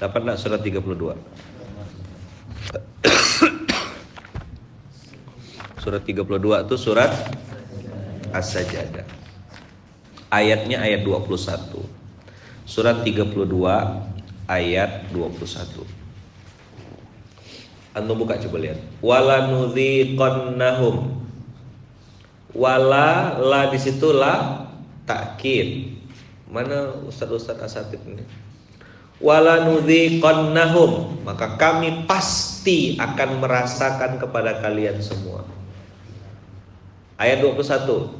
Dapat enggak surat 32? surat 32 itu surat As-Sajdah. Ayatnya ayat 21. Surat 32 ayat 21. Antum buka coba lihat. Wala nudhiqannahum. Wala la di situ la. Mana ustaz-ustaz asatid ini? Wala nudhiqannahum. Maka kami pasti akan merasakan kepada kalian semua. Ayat 21.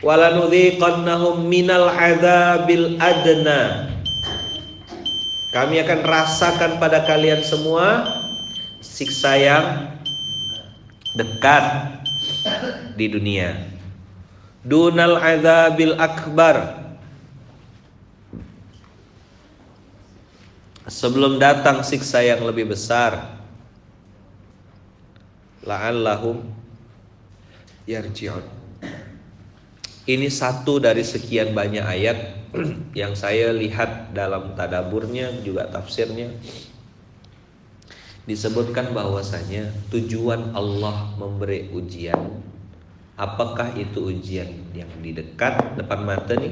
Wala nudhiqannahum minal adzabil adna. Kami akan rasakan pada kalian semua siksa yang dekat di dunia. Dunal azabil akbar. Sebelum datang siksa yang lebih besar. La'allahum yarji'un. Ini satu dari sekian banyak ayat yang saya lihat dalam tadaburnya juga tafsirnya disebutkan bahwasanya tujuan Allah memberi ujian apakah itu ujian yang di dekat depan mata nih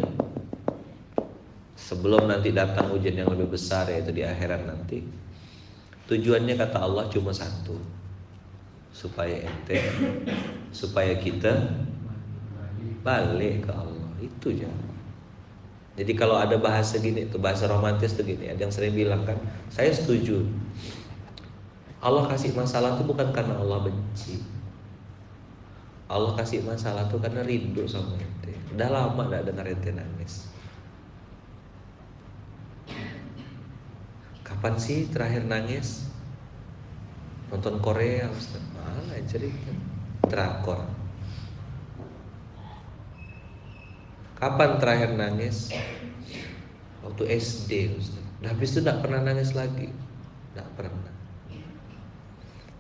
sebelum nanti datang ujian yang lebih besar yaitu di akhirat nanti tujuannya kata Allah cuma satu supaya ente supaya kita balik ke Allah itu aja jadi kalau ada bahasa gini itu bahasa romantis tuh gini ada yang sering bilang kan saya setuju Allah kasih masalah itu bukan karena Allah benci. Allah kasih masalah itu karena rindu sama ente. Udah lama gak dengar ente nangis. Kapan sih terakhir nangis? Nonton Korea, Ustaz. Malah cerita. Drakor. Kapan terakhir nangis? Waktu SD, Ustaz. Nah, habis itu gak pernah nangis lagi. Gak pernah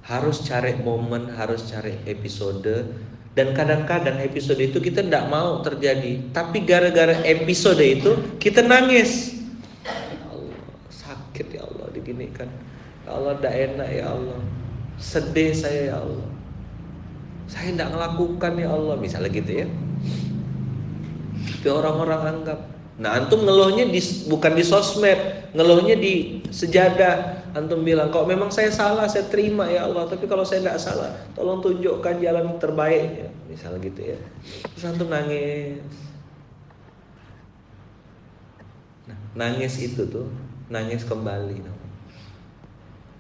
harus cari momen, harus cari episode dan kadang-kadang episode itu kita tidak mau terjadi, tapi gara-gara episode itu kita nangis. Allah diginikan. Ya Allah, tidak enak ya Allah. Sedih saya ya Allah. Saya tidak melakukan ya Allah, misalnya gitu ya. Tapi orang-orang anggap Nah antum ngeluhnya di, bukan di sosmed, ngeluhnya di sejadah. Antum bilang, kok memang saya salah, saya terima ya Allah. Tapi kalau saya tidak salah, tolong tunjukkan jalan terbaik. Ya. Misalnya gitu ya. Terus antum nangis. Nah, nangis itu tuh, nangis kembali.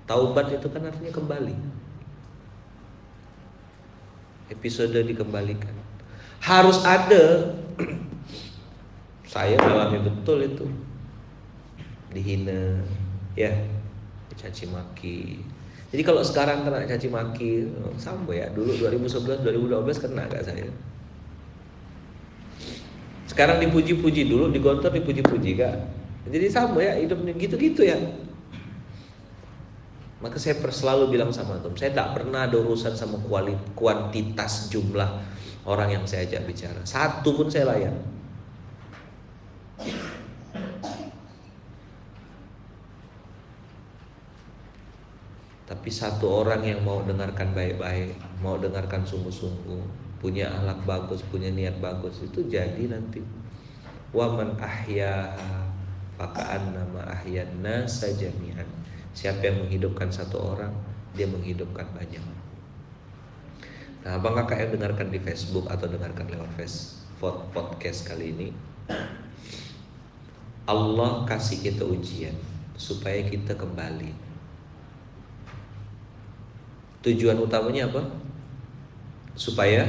Taubat itu kan artinya kembali. Episode dikembalikan. Harus ada. Saya alami betul itu. Dihina ya. Caci maki. Jadi kalau sekarang kena caci maki sama ya. Dulu 2011 2012 kena gak saya? Sekarang dipuji-puji dulu digontor dipuji-puji gak jadi sama ya hidupnya gitu-gitu ya maka saya selalu bilang sama teman saya tidak pernah ada urusan sama kuantitas jumlah orang yang saya ajak bicara satu pun saya layan Tapi satu orang yang mau dengarkan baik-baik, mau dengarkan sungguh-sungguh, punya ahlak bagus, punya niat bagus itu jadi nanti. Waman ahya fakaan nama ahyan nasa jami'an. Siapa yang menghidupkan satu orang, dia menghidupkan banyak. Nah, abang kakak yang dengarkan di Facebook atau dengarkan lewat Facebook podcast kali ini, Allah kasih kita ujian supaya kita kembali Tujuan utamanya apa? Supaya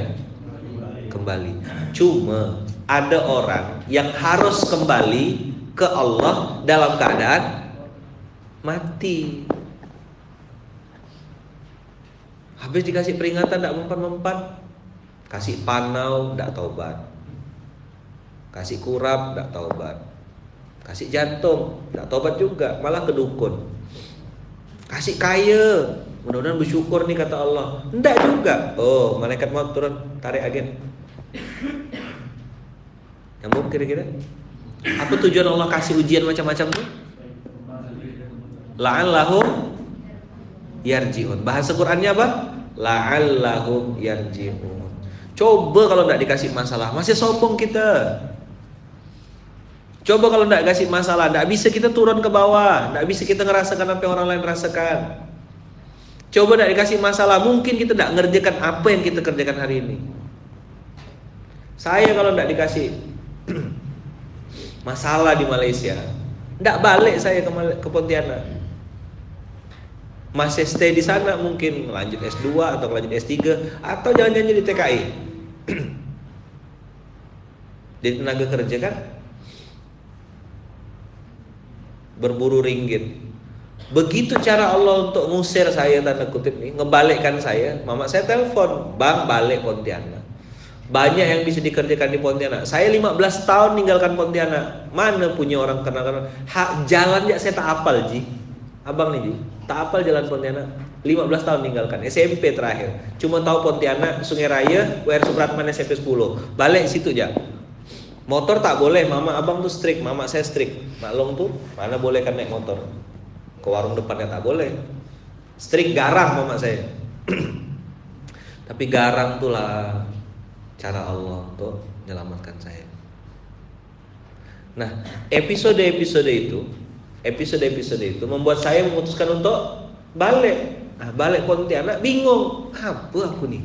kembali. Cuma ada orang yang harus kembali ke Allah dalam keadaan mati. Habis dikasih peringatan tidak mempan-mempan, kasih panau tidak taubat, kasih kurap tidak taubat, kasih jantung tidak taubat juga, malah kedukun, kasih kaya Mudah-mudahan bersyukur nih kata Allah. Enggak juga. Oh, malaikat maut turun tarik agen. Nyambung kira-kira? Apa tujuan Allah kasih ujian macam-macam tuh? La'allahum yarji'un. Bahasa Qur'annya apa? La'allahum yarji'un. Coba kalau tidak dikasih masalah, masih sombong kita. Coba kalau tidak kasih masalah, tidak bisa kita turun ke bawah, tidak bisa kita ngerasakan apa yang orang lain rasakan. Coba tidak dikasih masalah, mungkin kita tidak ngerjakan apa yang kita kerjakan hari ini. Saya kalau tidak dikasih masalah di Malaysia, tidak balik saya ke, ke Pontianak. Masih stay di sana mungkin lanjut S2 atau lanjut S3 atau jangan-jangan jadi TKI. jadi tenaga kerja kan berburu ringgit. Begitu cara Allah untuk ngusir saya tanda kutip nih, ngebalikkan saya. Mama saya telepon, "Bang, balik Pontianak." Banyak yang bisa dikerjakan di Pontianak. Saya 15 tahun ninggalkan Pontianak. Mana punya orang kenal-kenal? Jalan ya saya tak apal, Ji. Abang nih. Tak apal jalan Pontianak. 15 tahun ninggalkan. SMP terakhir. Cuma tahu Pontianak, Sungai Raya, WR Supratman SMP 10. Balik situ aja. Motor tak boleh, mama abang tuh strict, mama saya strict. Maklong tuh mana boleh kan naik motor. Ke warung depannya tak boleh. Strict garang mama saya. Tapi garang lah cara Allah untuk menyelamatkan saya. Nah, episode-episode itu, episode-episode itu membuat saya memutuskan untuk balik. Nah, balik Pontianak bingung, apa aku nih?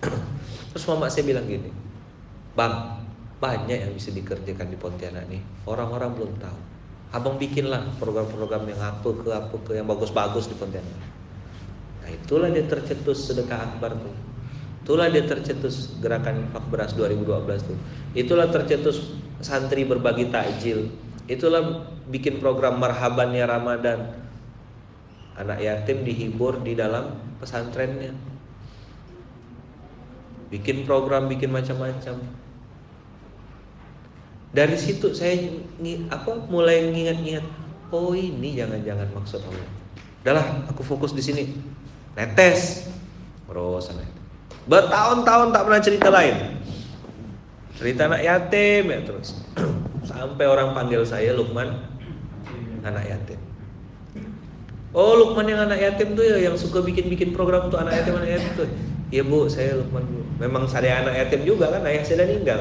Terus mama saya bilang gini, Bang, banyak yang bisa dikerjakan di Pontianak nih. Orang-orang belum tahu. Abang bikinlah program-program yang apa ke apa ke yang bagus-bagus di Pontianak. Nah itulah dia tercetus sedekah akbar tuh. Itulah dia tercetus gerakan infak beras 2012 tuh. Itulah tercetus santri berbagi takjil. Itulah bikin program marhabannya Ramadan. Anak yatim dihibur di dalam pesantrennya. Bikin program, bikin macam-macam dari situ saya apa mulai ngingat-ngingat, oh ini jangan-jangan maksud Allah. Udahlah, aku fokus di sini. Netes. Terus Bertahun-tahun tak pernah cerita lain. Cerita anak yatim ya terus. Sampai orang panggil saya Lukman anak yatim. Oh Lukman yang anak yatim tuh ya yang suka bikin-bikin program untuk anak yatim anak yatim tuh. Iya bu, saya Lukman bu. Memang saya anak yatim juga kan, ayah saya meninggal.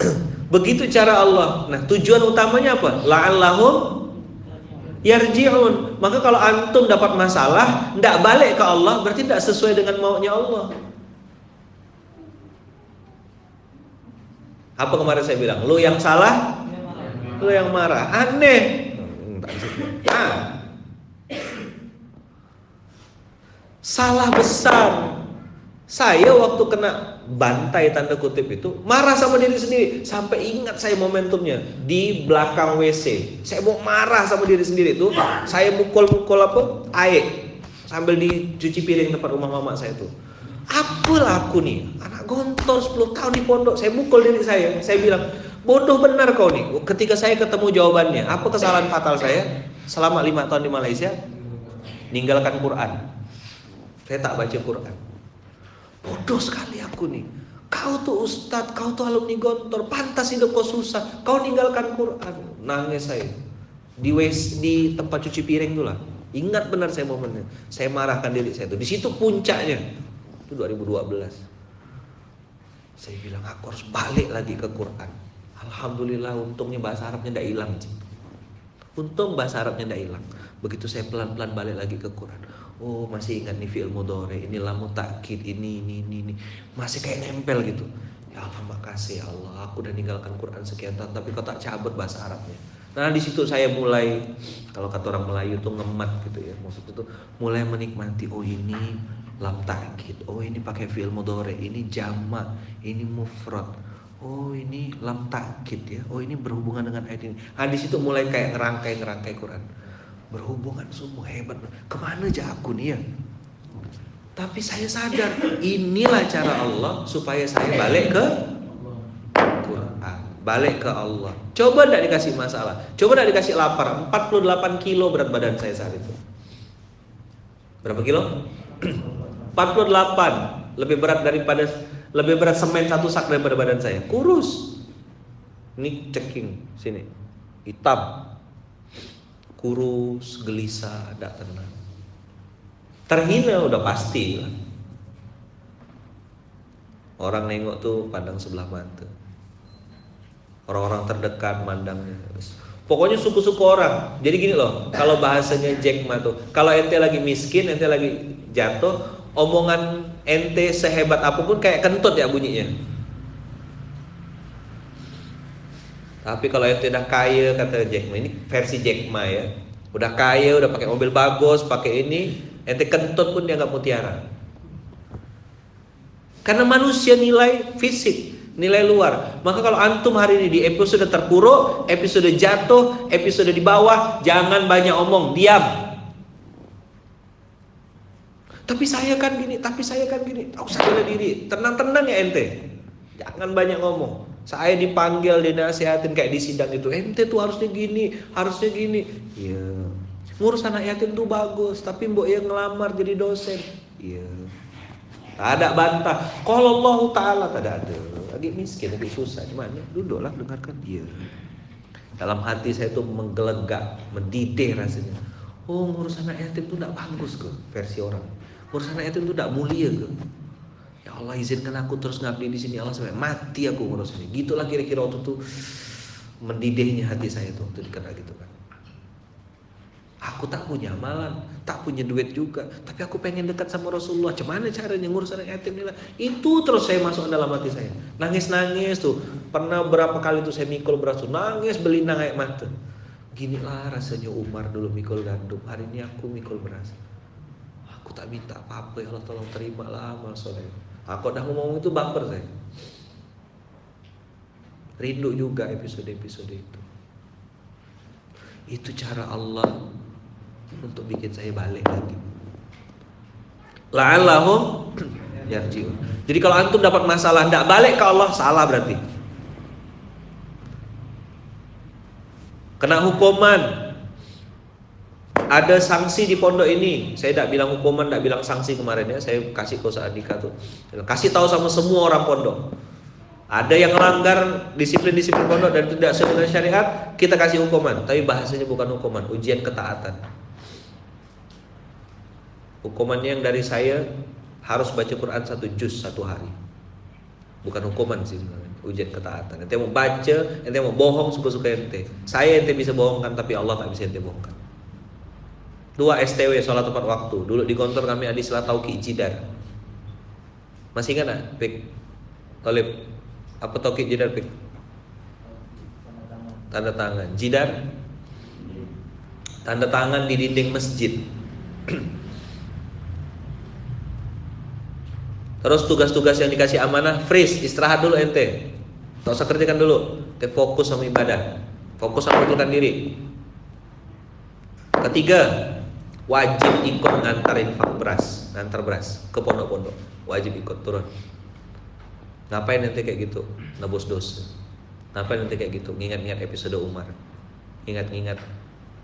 Begitu cara Allah. Nah, tujuan utamanya apa? La'allahum yarji'un. Maka kalau antum dapat masalah, tidak balik ke Allah, berarti tidak sesuai dengan maunya Allah. Apa kemarin saya bilang? Lu yang salah, lu yang marah. Aneh. Nah, salah besar saya waktu kena bantai tanda kutip itu marah sama diri sendiri sampai ingat saya momentumnya di belakang WC. Saya mau marah sama diri sendiri itu, saya mukul-mukul apa? air sambil dicuci piring tempat rumah mama saya itu. Apa aku nih? Anak gontor 10 tahun di pondok, saya mukul diri saya. Saya bilang, "Bodoh benar kau nih." Ketika saya ketemu jawabannya, apa kesalahan fatal saya selama lima tahun di Malaysia? Ninggalkan Quran. Saya tak baca Quran. Bodoh sekali aku nih. Kau tuh ustadz, kau tuh alumni gontor, pantas hidup kau susah. Kau ninggalkan Quran. Nangis saya. Di wes, di tempat cuci piring tuh lah. Ingat benar saya momennya. Saya marahkan diri saya itu. Di situ puncaknya. Itu 2012. Saya bilang aku harus balik lagi ke Quran. Alhamdulillah untungnya bahasa Arabnya tidak hilang. Untung bahasa Arabnya tidak hilang. Begitu saya pelan-pelan balik lagi ke Quran. Oh masih ingat nih fi'il mudore Ini lamu takkid ini, ini ini ini Masih kayak nempel gitu Ya Allah makasih ya Allah Aku udah ninggalkan Quran sekian tahun Tapi kau tak cabut bahasa Arabnya Nah di situ saya mulai Kalau kata orang Melayu tuh ngemat gitu ya Maksud itu mulai menikmati Oh ini lam takkid Oh ini pakai fi'il mudore Ini jama Ini mufrad Oh ini lam takkid ya Oh ini berhubungan dengan ayat ini di situ mulai kayak ngerangkai-ngerangkai Quran berhubungan semua hebat. Ke mana aja aku nih ya? Tapi saya sadar inilah cara Allah supaya saya balik ke Quran, balik ke Allah. Coba tidak dikasih masalah, coba tidak dikasih lapar. 48 kilo berat badan saya saat itu. Berapa kilo? 48 lebih berat daripada lebih berat semen satu sak daripada badan saya. Kurus. Ini checking sini. Hitam kurus, gelisah, tidak tenang. Terhina udah pasti. Orang nengok tuh pandang sebelah mata. Orang-orang terdekat mandangnya. Pokoknya suku-suku orang. Jadi gini loh, kalau bahasanya Jack Ma tuh, kalau ente lagi miskin, ente lagi jatuh, omongan ente sehebat apa pun kayak kentut ya bunyinya. Tapi kalau ente udah kaya kata Jack Ma, ini versi Jack Ma ya. Udah kaya, udah pakai mobil bagus, pakai ini, ente kentut pun dia nggak mutiara. Karena manusia nilai fisik, nilai luar. Maka kalau antum hari ini di episode terpuruk, episode jatuh, episode di bawah, jangan banyak omong, diam. Tapi saya kan gini, tapi saya kan gini. Tahu sadar diri, tenang-tenang ya ente. Jangan banyak ngomong. Saya dipanggil, dinasihatin kayak di sidang itu. Ente tuh harusnya gini, harusnya gini. Iya. Ngurus anak yatim tuh bagus, tapi mbok yang ngelamar jadi dosen. Iya. Tak ada bantah. Kalau Allah Ta'ala tak ada. Lagi miskin, lagi susah. Gimana? Duduklah dengarkan dia. Dalam hati saya tuh menggelegak, mendidih rasanya. Oh ngurus anak yatim tuh tidak bagus ke versi orang. Ngurus anak yatim tuh tidak mulia ke. Ya Allah izinkan aku terus ngabdi di sini Allah sampai mati aku ngurus ini. Gitulah kira-kira waktu tuh mendidihnya hati saya tuh waktu dikena gitu kan. Aku tak punya amalan, tak punya duit juga, tapi aku pengen dekat sama Rasulullah. Cuman caranya ngurus anak yatim ini? Itu terus saya masuk dalam hati saya. Nangis-nangis tuh. Pernah berapa kali tuh saya mikul beras tuh, nangis belinang kayak mata. Ginilah rasanya Umar dulu mikul gandum. Hari ini aku mikul beras. Aku tak minta apa-apa ya Allah tolong terimalah amal soleh. Aku udah ngomong itu baper saya. Rindu juga episode-episode itu. Itu cara Allah untuk bikin saya balik lagi. La'allahum yarji'un. Jadi kalau antum dapat masalah tidak balik ke Allah salah berarti. Kena hukuman. Ada sanksi di pondok ini. Saya tidak bilang hukuman, tidak bilang sanksi kemarin ya. Saya kasih kosa Andika tuh. Kasih tahu sama semua orang pondok. Ada yang melanggar disiplin-disiplin pondok dan tidak sesuai syariat, kita kasih hukuman. Tapi bahasanya bukan hukuman, ujian ketaatan. Hukumannya yang dari saya harus baca Quran satu juz satu hari. Bukan hukuman sih ujian ketaatan. Ente mau baca, ente mau bohong suka-suka ente. Saya ente bisa bohongkan tapi Allah tak bisa ente bohongkan. Dua STW sholat tepat waktu. Dulu di kantor kami ada istilah tauki jidar. Masih ingat gak? Pik. Tolip. Apa tauki jidar, Pik? Tanda tangan. Jidar? Tanda tangan di dinding masjid. Terus tugas-tugas yang dikasih amanah freeze, istirahat dulu ente. Tak usah kerjakan dulu. Ente fokus sama ibadah. Fokus sama betulkan diri. Ketiga, wajib ikut ngantarin infak beras, ngantar beras ke pondok-pondok. Wajib ikut turun. Ngapain ente kayak gitu? Nebus dosa. Ngapain ente kayak gitu? Ngingat-ngingat episode Umar. Ingat-ingat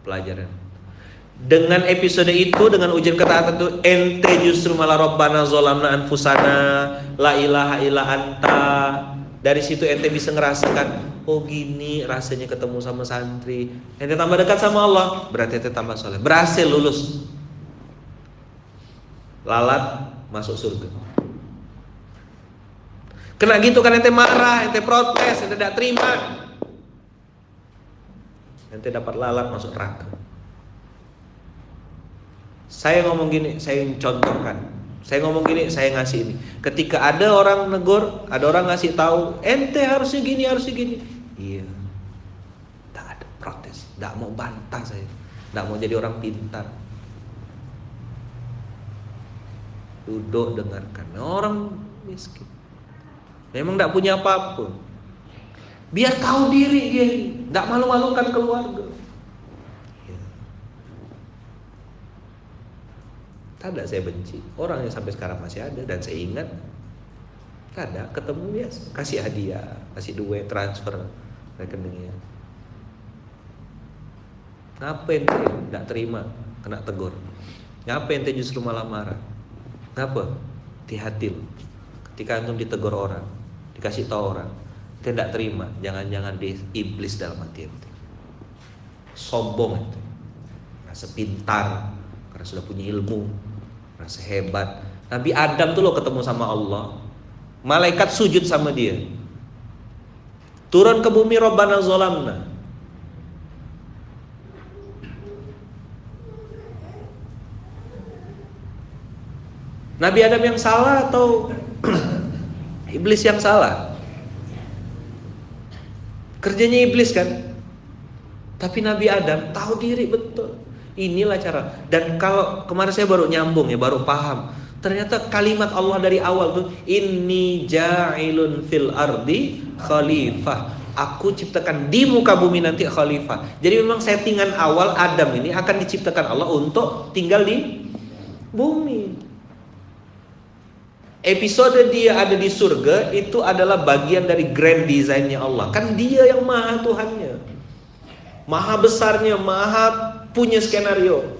pelajaran. Dengan episode itu dengan ujian ketaatan itu ente justru malah robbana zolamna anfusana la ilaha illa anta. Dari situ ente bisa ngerasakan oh gini rasanya ketemu sama santri. Ente tambah dekat sama Allah, berarti ente tambah soleh. Berhasil lulus. Lalat masuk surga. Kena gitu kan ente marah, ente protes, ente tidak terima. Ente dapat lalat masuk neraka. Saya ngomong gini, saya contohkan. Saya ngomong gini, saya ngasih ini. Ketika ada orang negur, ada orang ngasih tahu, ente harusnya gini, harusnya gini. Iya. Tak ada protes, tak mau bantah saya. Tak mau jadi orang pintar. Duduk dengarkan. Orang miskin. Memang tidak punya apa pun. Biar tahu diri dia, tidak malu-malukan keluarga. Ada saya benci. Orang yang sampai sekarang masih ada dan saya ingat ada ketemu biasa, kasih hadiah, kasih duit, transfer rekeningnya. Ngapain ente tidak terima, kena tegur? Ngapain ente justru malah marah? Ngapa? Hati-hati Ketika antum ditegur orang, dikasih tahu orang, tidak terima, jangan-jangan di iblis dalam hati ente. Sombong ente. rasa pintar, karena sudah punya ilmu, rasa hebat. Nabi Adam tuh lo ketemu sama Allah. Malaikat sujud sama dia. Turun ke bumi Rabbana zolamna. Nabi Adam yang salah atau iblis yang salah? Kerjanya iblis kan? Tapi Nabi Adam tahu diri betul. Inilah cara. Dan kalau kemarin saya baru nyambung ya, baru paham. Ternyata kalimat Allah dari awal tuh ini ja'ilun fil ardi khalifah. Aku ciptakan di muka bumi nanti khalifah. Jadi memang settingan awal Adam ini akan diciptakan Allah untuk tinggal di bumi. Episode dia ada di surga itu adalah bagian dari grand designnya Allah. Kan dia yang maha Tuhannya. Maha besarnya, maha punya skenario.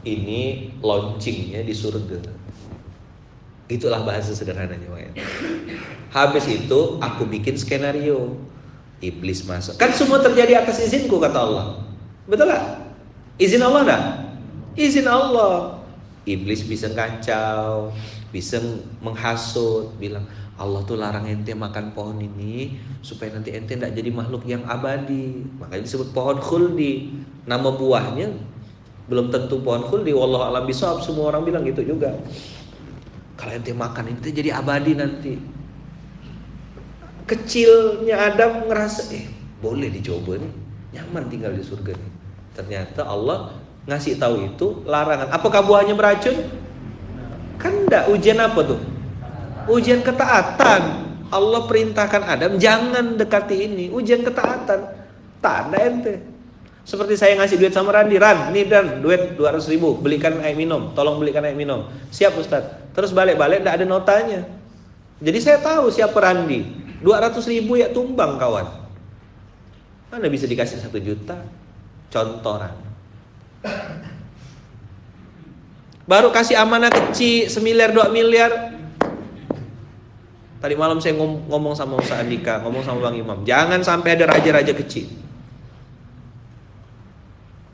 Ini launchingnya di surga. Itulah bahasa sederhananya Wayan. Habis itu aku bikin skenario. Iblis masuk. Kan semua terjadi atas izinku kata Allah. Betul lah? Izin Allah enggak? Izin Allah. Iblis bisa kacau, bisa menghasut, bilang Allah tuh larang ente makan pohon ini supaya nanti ente tidak jadi makhluk yang abadi. Makanya disebut pohon khuldi. Nama buahnya belum tentu pohon khuldi. Wallah alam bisawab semua orang bilang gitu juga. Kalau ente makan ente jadi abadi nanti. Kecilnya Adam ngerasa eh boleh dicoba nih, nyaman tinggal di surga nih. Ternyata Allah ngasih tahu itu larangan. Apakah buahnya beracun? Kan enggak ujian apa tuh? Ujian ketaatan. Allah perintahkan Adam jangan dekati ini, ujian ketaatan. Tak ada ente. Seperti saya ngasih duit sama Randi, Ran, nih Dan, duit 200 ribu, belikan air minum, tolong belikan air minum. Siap Ustaz. Terus balik-balik tidak ada notanya. Jadi saya tahu siapa Randi. 200 ribu ya tumbang kawan. Mana bisa dikasih satu juta? Contoh Randi. Baru kasih amanah kecil semiliar dua miliar. Tadi malam saya ngomong sama Ustaz Andika, ngomong sama Bang Imam, jangan sampai ada raja-raja kecil.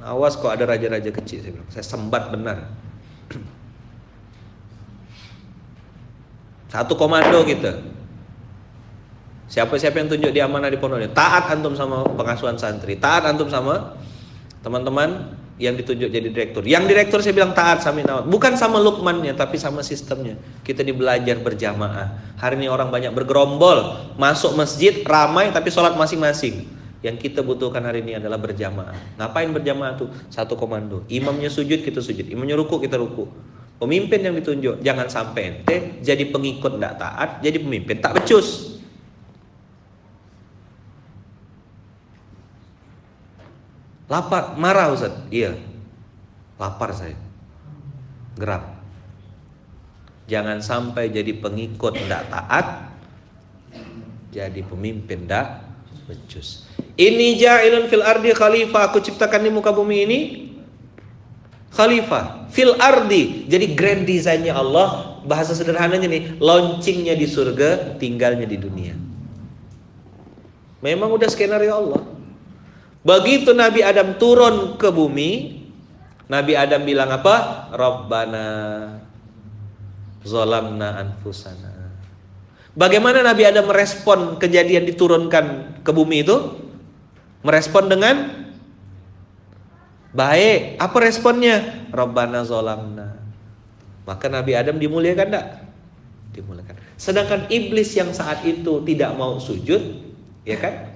Awas kok ada raja-raja kecil saya bilang. Saya sembat benar. Satu komando kita. Siapa-siapa yang tunjuk di amanah di pondoknya, taat antum sama pengasuhan santri, taat antum sama teman-teman yang ditunjuk jadi direktur. Yang direktur saya bilang taat sama nawat. Bukan sama lukmannya tapi sama sistemnya. Kita dibelajar berjamaah. Hari ini orang banyak bergerombol, masuk masjid ramai tapi sholat masing-masing. Yang kita butuhkan hari ini adalah berjamaah. Ngapain berjamaah tuh? Satu komando. Imamnya sujud kita sujud, imamnya ruku kita ruku. Pemimpin yang ditunjuk jangan sampai ente jadi pengikut tidak taat, jadi pemimpin tak becus. Lapar, marah Ustaz. Iya. Lapar saya. Gerak. Jangan sampai jadi pengikut tidak taat, jadi pemimpin tidak becus. Ini ja'ilun fil ardi khalifah. Aku ciptakan di muka bumi ini khalifah fil ardi. Jadi grand designnya Allah. Bahasa sederhananya nih, launchingnya di surga, tinggalnya di dunia. Memang udah skenario Allah. Begitu Nabi Adam turun ke bumi, Nabi Adam bilang apa? Rabbana zolamna anfusana. Bagaimana Nabi Adam merespon kejadian diturunkan ke bumi itu? Merespon dengan baik. Apa responnya? Rabbana zolamna. Maka Nabi Adam dimuliakan enggak? Dimuliakan. Sedangkan iblis yang saat itu tidak mau sujud, ya kan?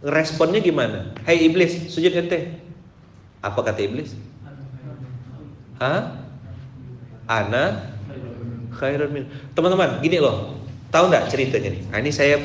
Responnya gimana? Hei iblis, sujud ente. Apa kata iblis? Hah? Ana khairun. Teman-teman, gini loh. Tahu nggak ceritanya nih? Nah, ini saya